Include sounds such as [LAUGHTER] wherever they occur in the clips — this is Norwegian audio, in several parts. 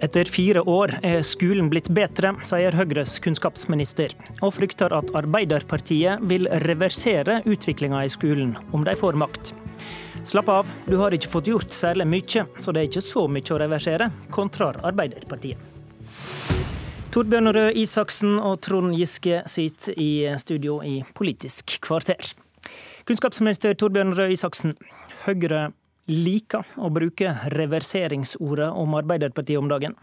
Etter fire år er skolen blitt bedre, sier Høyres kunnskapsminister, og frykter at Arbeiderpartiet vil reversere utviklinga i skolen om de får makt. Slapp av, du har ikke fått gjort særlig mye, så det er ikke så mye å reversere, kontrar Arbeiderpartiet. Torbjørn Røe Isaksen og Trond Giske sitter i studio i Politisk kvarter. Kunnskapsminister Torbjørn Røe Isaksen, Høyre liker å bruke reverseringsordet om Arbeiderpartiet om dagen.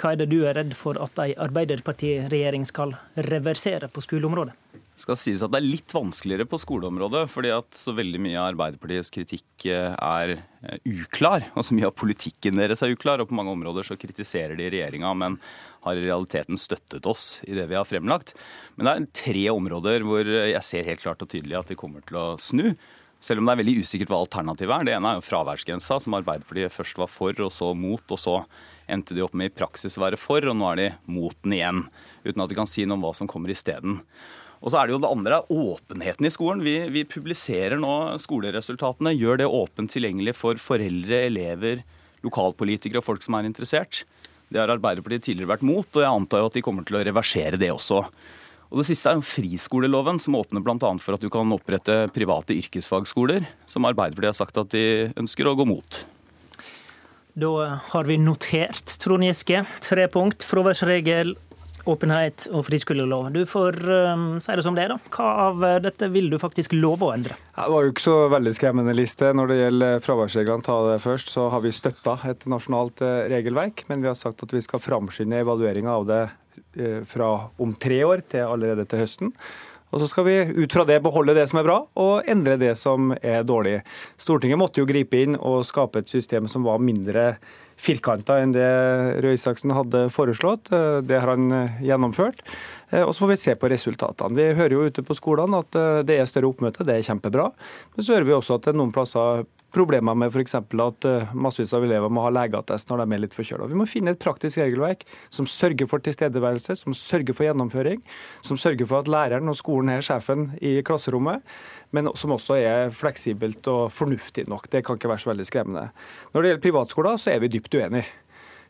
Hva er det du er redd for at ei Arbeiderpartiregjering skal reversere på skoleområdet? Det skal sies at det er litt vanskeligere på skoleområdet, fordi at så veldig mye av Arbeiderpartiets kritikk eh, er eh, uklar. Og så mye av politikken deres er uklar, og på mange områder så kritiserer de regjeringa, men har i realiteten støttet oss i det vi har fremlagt. Men det er tre områder hvor jeg ser helt klart og tydelig at de kommer til å snu. Selv om det er veldig usikkert hva alternativet er. Det ene er jo fraværsgrensa, som Arbeiderpartiet først var for, og så mot. Og så endte de opp med i praksis å være for, og nå er de mot den igjen. Uten at de kan si noe om hva som kommer isteden. Og så er det jo det andre, åpenheten i skolen. Vi, vi, publiserer nå skoleresultatene. Gjør det åpent tilgjengelig for foreldre, elever, lokalpolitikere og folk som er interessert. Det har Arbeiderpartiet tidligere vært mot, og jeg antar jo at de kommer til å reversere det også. Og Det siste er jo friskoleloven, som åpner bl.a. for at du kan opprette private yrkesfagskoler, som Arbeiderpartiet har sagt at de ønsker å gå mot. Da har vi notert, Trond Giske. Tre punkt. Fraværsregel, åpenhet og friskolelov. Du får um, si det som det er, da. Hva av dette vil du faktisk love å endre? Det var jo ikke så veldig skremmende liste. Når det gjelder fraværsreglene, ta det først, så har vi støtta et nasjonalt eh, regelverk. Men vi har sagt at vi skal framskynde evalueringa av det fra om tre år til allerede til høsten. Og så skal vi ut fra det beholde det som er bra, og endre det som er dårlig. Stortinget måtte jo gripe inn og skape et system som var mindre firkanta enn det Røe Isaksen hadde foreslått. Eh, det har han eh, gjennomført. Og så får vi se på resultatene. Vi hører jo ute på skolene at det er større oppmøte, det er kjempebra. Men så hører vi også at det er noen plasser problemer med f.eks. at eh, massevis av elever må ha legeattest når de er litt forkjøla. Vi må finne et praktisk regelverk som sørger for tilstedeværelse, som sørger for gjennomføring, som sørger for at læreren og skolen er sjefen i klasserommet, men som også er fleksibelt og fornuftig nok. Det kan ikke være så veldig skremmende. Når det gjelder privatskoler, så er vi dypt uenige.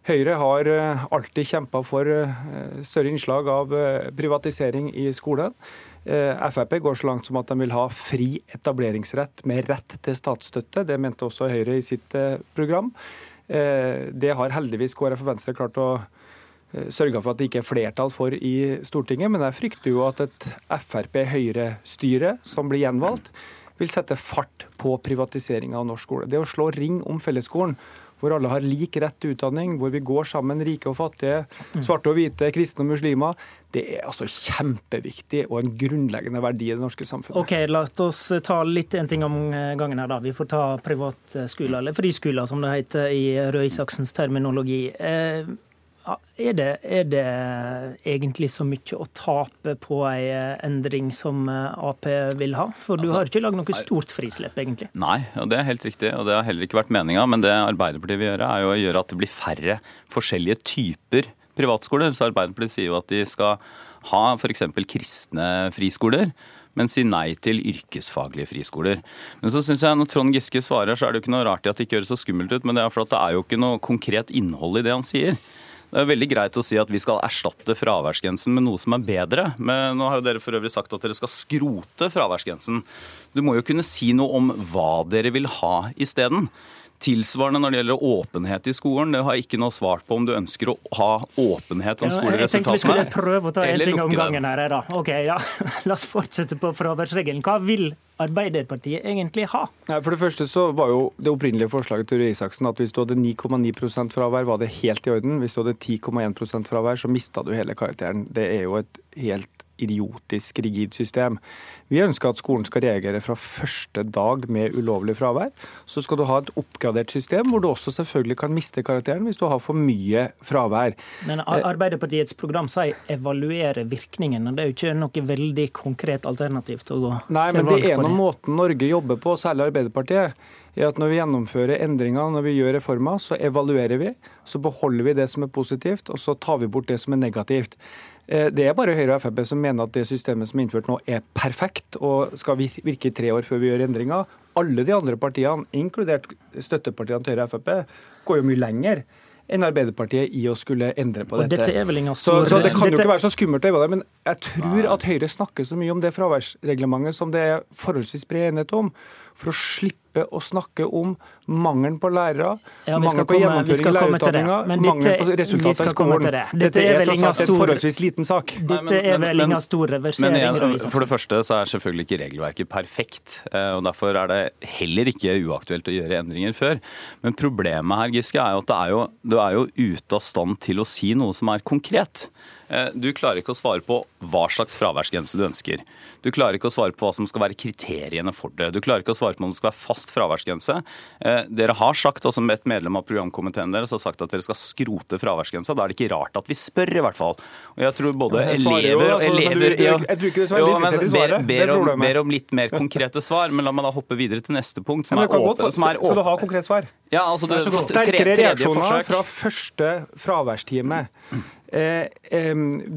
Høyre har eh, alltid kjempa for eh, større innslag av privatisering i skolen. Eh, Frp går så langt som at de vil ha fri etableringsrett med rett til statsstøtte. Det mente også Høyre i sitt eh, program. Eh, det har heldigvis KrF og Venstre klart å sørge for at det ikke er flertall for i Stortinget. Men jeg frykter jo at et Frp-Høyre-styre som blir gjenvalgt, vil sette fart på privatiseringa av norsk skole. Det å slå ring om fellesskolen hvor alle har lik rett til utdanning, hvor vi går sammen, rike og fattige, svarte og hvite, kristne og muslimer. Det er altså kjempeviktig og en grunnleggende verdi i det norske samfunnet. Ok, La oss ta litt en ting om gangen her. da. Vi får ta privatskoler, eller friskoler som det heter i Røe Isaksens terminologi. Eh, er det, er det, egentlig så mye å tape på ei endring som Ap vil ha? For du altså, har ikke lagd noe stort frislipp, egentlig? Nei, og det er helt riktig. Og det har heller ikke vært meninga. Men det Arbeiderpartiet vil gjøre, er jo å gjøre at det blir færre forskjellige typer privatskoler. Så Arbeiderpartiet sier jo at de skal ha f.eks. kristne friskoler men si nei til yrkesfaglige friskoler. Men så synes jeg Når Trond Giske svarer, så er det jo ikke noe rart i at det ikke høres så skummelt ut, men det er for at det er jo ikke noe konkret innhold i det han sier. Det er veldig greit å si at vi skal erstatte fraværsgrensen med noe som er bedre. Men nå har jo dere for øvrig sagt at dere skal skrote fraværsgrensen. Du må jo kunne si noe om hva dere vil ha isteden. Tilsvarende når det gjelder åpenhet i skolen. Det har jeg ikke noe svart på om du ønsker å ha åpenhet om skoleresultatene. Jeg tenkte vi skulle prøve å ta en ting om gangen her. Da. Ok, ja. [LAUGHS] La oss fortsette på fraværsregelen. Hva vil Arbeiderpartiet egentlig ha? For det første så var jo det opprinnelige forslaget til Røe Isaksen at hvis du hadde 9,9% fravær, var det helt i orden. Hvis du hadde 10,1% fravær, så mista du hele karakteren. Det er jo et helt idiotisk rigid system. Vi ønsker at skolen skal reagere fra første dag med ulovlig fravær. Så skal du ha et oppgradert system hvor du også selvfølgelig kan miste karakteren hvis du har for mye fravær. Men Arbeiderpartiets program sier evaluere virkningen, og det er jo ikke noe veldig konkret alternativ til å gå Nei, men det er en måten Norge jobber på, særlig Arbeiderpartiet er at når vi gjennomfører endringer, når vi gjør reformer, så evaluerer vi. Så beholder vi det som er positivt, og så tar vi bort det som er negativt. Eh, det er bare Høyre og Frp som mener at det systemet som er innført nå er perfekt og skal virke i tre år før vi gjør endringer. Alle de andre partiene, inkludert støttepartiene til Høyre og Frp, går jo mye lenger enn Arbeiderpartiet i å skulle endre på dette. dette er ingen så, så det kan dette... jo ikke være så skummelt, men jeg tror at Høyre snakker så mye om det fraværsreglementet som det er forholdsvis bred enighet om for å slippe å snakke om mangelen på lærere, ja, mangelen på gjennomføring i lærerutdanninga, mangelen på resultater i skolen. Dette, dette er, tross alt en forholdsvis liten sak. Dette er vel ingen stor reversering? For det første så er selvfølgelig ikke regelverket perfekt. Eh, og Derfor er det heller ikke uaktuelt å gjøre endringer før. Men problemet her Giske, er jo at er jo, du er jo ute av stand til å si noe som er konkret. Eh, du klarer ikke å svare på hva slags fraværsgrense du ønsker. Du klarer ikke å svare på hva som skal være kriteriene for det. Du klarer ikke å svare på om det skal være fast fraværsgrense. Eh, dere har sagt, også med et medlem av programkomiteen deres har sagt at dere skal skrote fraværsgrensa. Da er det ikke rart at vi spør, i hvert fall. Og jeg tror både elever og elever Jeg. Ber, om, ber om litt mer konkrete svar, men la meg da hoppe videre til neste punkt, som er åpen. Skal du ha konkret svar? Ja, altså, det, Sterkere reaksjoner fra første fraværstime. Eh,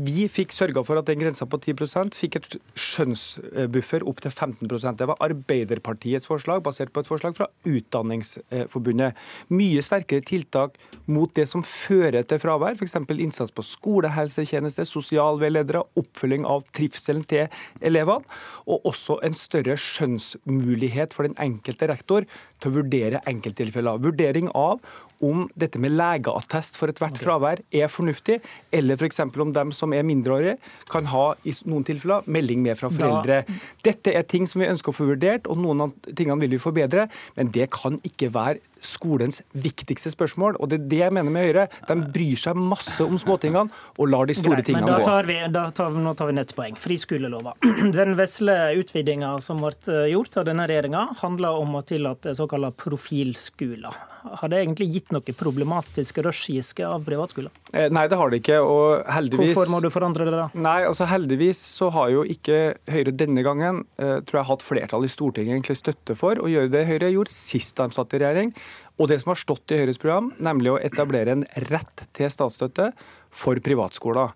vi fikk sørga for at den grensa på 10 fikk et skjønnsbuffer opp til 15% Det var Arbeiderpartiets forslag, basert på et forslag fra Utdanningsforbundet. Mye sterkere tiltak mot det som fører til fravær, f.eks. innsats på skolehelsetjeneste, sosialveiledere, oppfølging av trivselen til elevene, og også en større skjønnsmulighet for den enkelte rektor til å vurdere enkelttilfeller. Vurdering av om dette med legeattest for ethvert okay. fravær er fornuftig, eller f.eks. om dem som er mindreårige, kan ha i noen tilfeller melding med fra foreldre. Da. Dette er ting som vi ønsker å få vurdert, og noen av tingene vil vi forbedre, men det kan ikke være skolens viktigste spørsmål. Og det er det jeg mener med Høyre. De bryr seg masse om småtingene og lar de store Greit, tingene gå. Tar vi, tar, nå tar vi nett poeng. Friskolelova. [CLEARS THROAT] Den vesle utvidinga som ble eh, gjort av denne regjeringa, handler om å tillate såkalte profilskoler. Har det egentlig gitt noe problematisk rushgiske av privatskoler? Eh, nei, det har det ikke. og heldigvis... Hvorfor må du forandre det, da? Nei, altså Heldigvis så har jo ikke Høyre denne gangen eh, tror jeg, hatt flertall i Stortinget egentlig støtte for å gjøre det Høyre gjorde sist de satt i regjering. Og det som har stått i Høyres program, nemlig å etablere en rett til statsstøtte for privatskoler.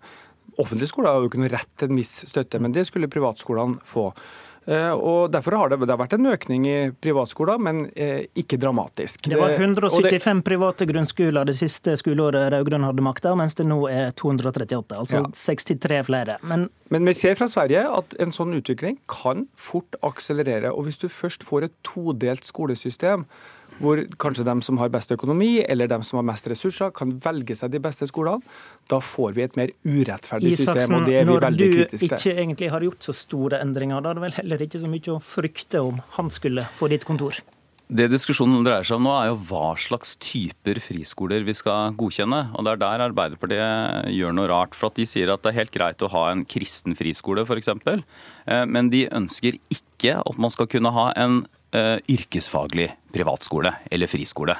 Offentlige skoler har jo ikke noe rett til en viss støtte, men det skulle privatskolene få. Eh, og Derfor har det, det har vært en økning i privatskoler, men eh, ikke dramatisk. Det var 175 det, private grunnskoler det siste skoleåret rød-grønn hadde makta, mens det nå er 238, altså ja. 63 flere. Men, men vi ser fra Sverige at en sånn utvikling kan fort akselerere. og Hvis du først får et todelt skolesystem, hvor kanskje de som har best økonomi eller de som har mest ressurser, kan velge seg de beste skolene. Da får vi et mer urettferdig Isaksen, system, og det er vi veldig kritiske til. Når du ikke egentlig har gjort så store endringer, da er det vel heller ikke så mye å frykte om han skulle få ditt kontor? Det diskusjonen dreier seg om nå, er jo hva slags typer friskoler vi skal godkjenne. Og Det er der Arbeiderpartiet gjør noe rart. For at de sier at det er helt greit å ha en kristen friskole, f.eks. Eh, men de ønsker ikke at man skal kunne ha en yrkesfaglig privatskole eller friskole.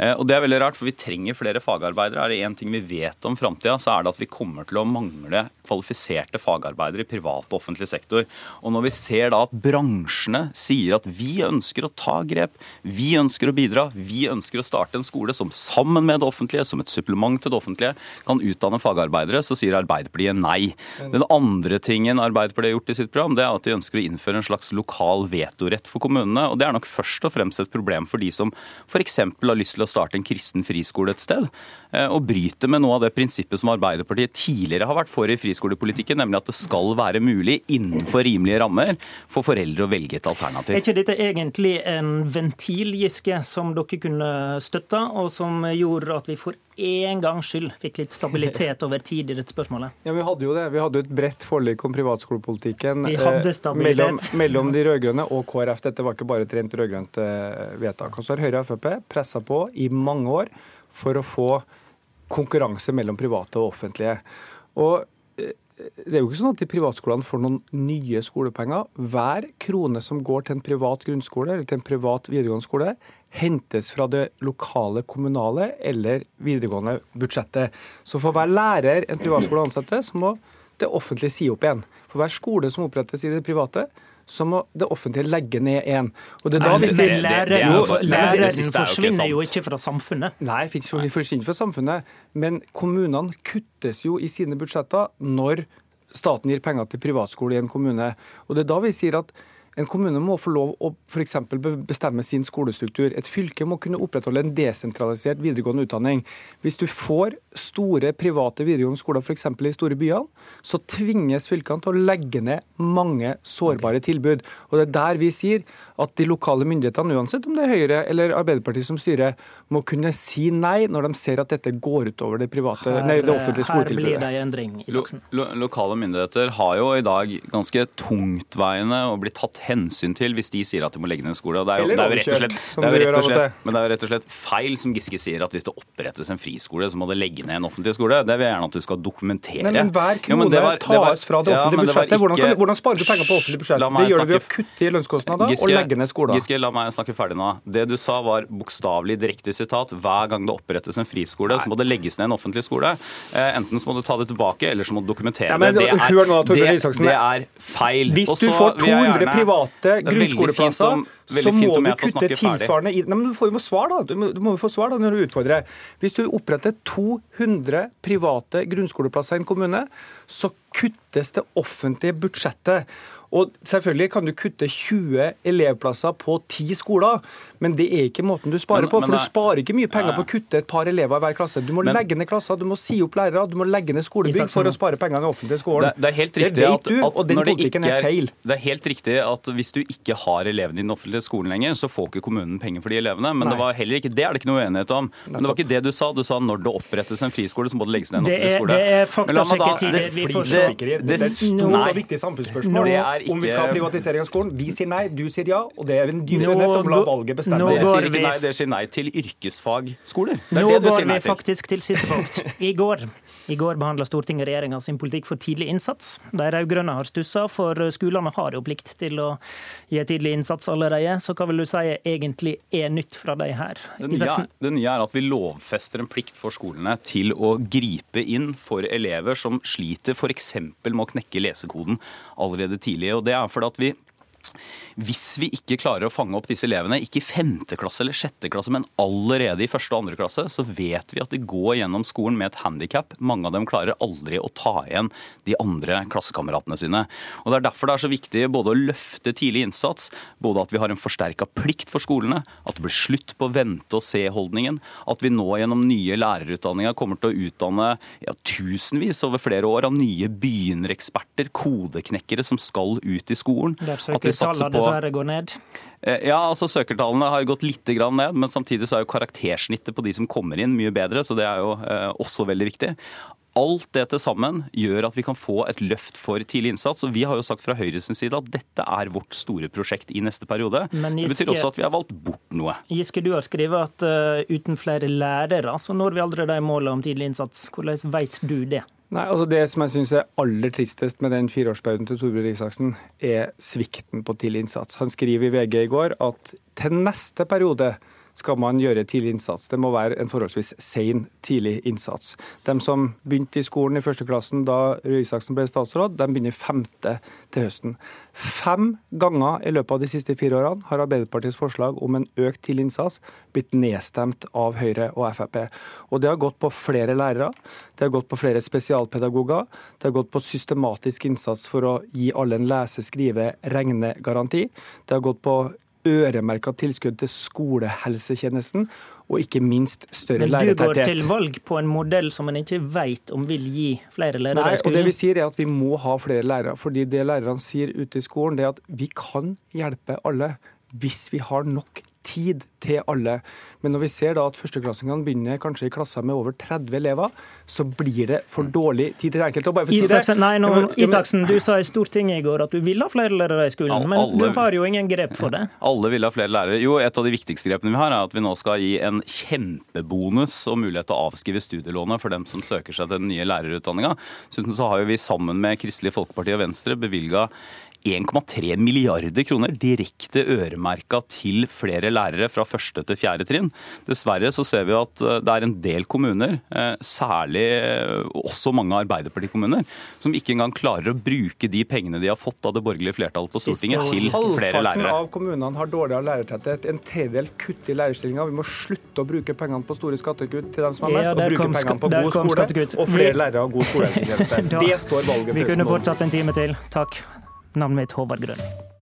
Eh, og det er veldig rart, for Vi trenger flere fagarbeidere. Er det én ting vi vet om framtida, så er det at vi kommer til å mangle kvalifiserte fagarbeidere i privat og offentlig sektor. Og Når vi ser da at bransjene sier at vi ønsker å ta grep, vi ønsker å bidra, vi ønsker å starte en skole som sammen med det offentlige, som et supplement til det offentlige, kan utdanne fagarbeidere, så sier Arbeiderpartiet nei. Den andre tingen Arbeiderpartiet har gjort i sitt program, det er at de ønsker å innføre en slags lokal vetorett for kommunene. og Det er nok først og fremst et problem for de som f.eks. har lyst til å starte en kristen friskole et sted, eh, og bryter med noe av det prinsippet som Arbeiderpartiet tidligere har vært for i friskolepolitikken, nemlig at det skal være mulig innenfor rimelige rammer for foreldre å velge et alternativ. Er ikke dette egentlig en ventil, Giske, som dere kunne støtta, og som gjorde at vi for en gangs skyld fikk litt stabilitet over tid i dette spørsmålet? Ja, Vi hadde jo det. Vi hadde jo et bredt forlik om privatskolepolitikken eh, mellom, mellom, de rød-grønne og KrF. Dette var ikke bare et rent rød-grønt eh, vedtak. Og så har Høyre og Frp pressa på i mange år for å få konkurranse mellom private og offentlige. Og eh, det er jo ikke sånn at de privatskolene får noen nye skolepenger. Hver krone som går til en privat grunnskole eller til en privat videregående skole, hentes fra det lokale kommunale eller videregående budsjettet. Så for hver lærer en privatskole ansetter, så må det offentlige si opp igjen. For hver skole som opprettes i det private, så må det offentlige legge ned én. Læreren forsvinner jo ikke fra samfunnet. Nei, forsvinner fra samfunnet. Men kommunene kuttes jo i sine budsjetter når staten gir penger til privatskole i en kommune. Og det er da vi sier at En kommune må få lov å f.eks. bestemme sin skolestruktur. Et fylke må kunne opprettholde en desentralisert videregående utdanning. Hvis du får store private videregående skoler f.eks. i store byer, så tvinges fylkene til å legge ned mange sårbare tilbud. Og Det er der vi sier at de lokale myndighetene, uansett om det er Høyre eller Arbeiderpartiet som styrer, må kunne si nei når de ser at dette går utover det, private, her, nei, det offentlige skoletilbudet. Her blir det en endring, i Lo, lo, lokale myndigheter har jo i dag ganske tungtveiende og bli tatt hensyn til hvis de sier at de må legge ned en skole. Det er jo, det er jo rett og slett, det er jo rett og slett, men det er jo rett og slett feil som Giske sier, at hvis det opprettes en friskole, så må det legge ned en offentlig skole. Det vil jeg gjerne at du skal dokumentere. Men, men hver krone jo, var, tas fra det offentlige ja, budsjettet. Hvordan, kan, hvordan, sparer du penger på offentlig budsjett? Det gjør du ved å kutte i lønnskostnader og legge ned skoler. Giske, la meg snakke ferdig nå. Det du sa var bokstavelig direkte sitat. Hver gang det opprettes en friskole, så må det legges ned en offentlig skole. Eh, enten så må du ta det tilbake, eller så må du dokumentere ja, men, det. Det er, nå, det, det er feil. Hvis du får 200 private grunnskoleplasser så må du kutte tilsvarende i Nei, men Du får jo svar, da. Du må, du må få svar da når du utfordrer. Hvis du oppretter 200 private grunnskoleplasser i en kommune, så kuttes det offentlige budsjettet. Og Selvfølgelig kan du kutte 20 elevplasser på 10 skoler, men det er ikke måten du sparer men, på. For du sparer ikke mye penger på å kutte et par elever i hver klasse. Du må men, legge ned klasser, du må si opp lærere, du må legge ned skolebygg for å spare penger i den offentlige skolen. Det, det, er helt riktig det vet du, at, og den politikken er, er feil. Det er helt riktig at hvis du ikke har elevene i den offentlige skolen lenger, så får ikke kommunen penger for de elevene. Men Nei. det var heller ikke det er det ikke noe uenighet om. Men det var ikke det du sa. Du sa når det opprettes en friskole, så må det legges ned en offentlig skole. Det er faktasjekket vi får det, det, det, noe viktig samfunnsspørsmål om vi skal ha privatisering av skolen. Vi sier nei, du sier ja, og det er en dyr uenighet om la valget bestemme. Det sier ikke nei, det sier nei til yrkesfagskoler. Nå går vi faktisk til siste punkt. I går i går behandla Stortinget regjeringa sin politikk for tidlig innsats. De rød-grønne har stussa, for skolene har jo plikt til å gi tidlig innsats allerede. Så hva vil du si egentlig er nytt fra de her? Det nye, det nye er at vi lovfester en plikt for skolene til å gripe inn for elever som sliter f.eks. med å knekke lesekoden allerede tidlig. Og det er fordi at vi hvis vi ikke klarer å fange opp disse elevene, ikke i femte klasse eller sjette klasse, men allerede i første og andre klasse, så vet vi at de går gjennom skolen med et handikap. Mange av dem klarer aldri å ta igjen de andre klassekameratene sine. Og Det er derfor det er så viktig både å løfte tidlig innsats, både at vi har en forsterka plikt for skolene, at det blir slutt på vente-og-se-holdningen, at vi nå gjennom nye lærerutdanninger kommer til å utdanne ja, tusenvis over flere år av nye begynnereksperter, kodeknekkere, som skal ut i skolen. At vi satser på dessverre går ned? Eh, ja, altså Søkertallene har gått litt ned, men samtidig så er jo karaktersnittet på de som kommer inn mye bedre, så det er jo eh, også veldig viktig. Alt det til sammen gjør at vi kan få et løft for tidlig innsats. og Vi har jo sagt fra Høyres side at dette er vårt store prosjekt i neste periode. Men Giske, det betyr også at vi har valgt bort noe. Giske, du har skrevet at uh, uten flere lærere så når vi aldri de målene om tidlig innsats. Hvordan vet du det? Nei, altså Det som jeg syns er aller tristest med den fireårsperioden til Torbjørn Isaksen, er svikten på tidlig innsats. Han skriver i VG i går at til neste periode skal man gjøre tidlig innsats. Det må være en forholdsvis sen tidlig innsats. De som begynte i skolen i første klassen da Røe Isaksen ble statsråd, de begynner femte til høsten. Fem ganger i løpet av de siste fire årene har Arbeiderpartiets forslag om en økt tidlig innsats blitt nedstemt av Høyre og Frp. Og det har gått på flere lærere, det har gått på flere spesialpedagoger, det har gått på systematisk innsats for å gi alle en lese-, skrive-, regnegaranti. Det har gått på øremerka tilskudd til skolehelsetjenesten, og ikke minst større lærertetthet. Men du går til valg på en modell som en ikke vet om vil gi flere lærere Nei? Og det vi sier er at vi må ha flere lærere. fordi det lærerne sier ute i skolen, det er at vi kan hjelpe alle hvis vi har nok tid til alle. Men når vi ser da at førsteklassingene begynner kanskje i klasser med over 30 elever, så blir det for dårlig tid til det enkelte. Isaksen, si nei, nå, Isaksen, du sa i Stortinget i går at du vil ha flere lærere i skolen, men alle, du har jo ingen grep for det. [LAUGHS] Alle vil ha flere lærere. Jo, et av de viktigste grepene vi har, er at vi nå skal gi en kjempebonus og mulighet til å avskrive studielånet for dem som søker seg til den nye lærerutdanninga. Dessuten så har jo vi sammen med Kristelig Folkeparti og Venstre bevilga 1,3 milliarder kroner direkte øremerka til flere lærere fra første til fjerde trinn. Dessverre så ser vi at eh, det er en del kommuner, eh, særlig eh, også mange Arbeiderpartikommuner, som ikke engang klarer å bruke de pengene de har fått av det borgerlige flertallet på Stortinget til flere lærere. Halvparten av kommunene har dårligere lærertetthet. En tredjedel kutt i lærerstillinger. Vi må slutte å bruke pengene på store skattekutt til dem som har mest, ja, og bruke pengene på god skole og flere lærere og god [LAUGHS] skolehelsetjeneste. det står valget Vi kunne fortsatt en time til. Takk. Navnet mitt Håvard Grønning.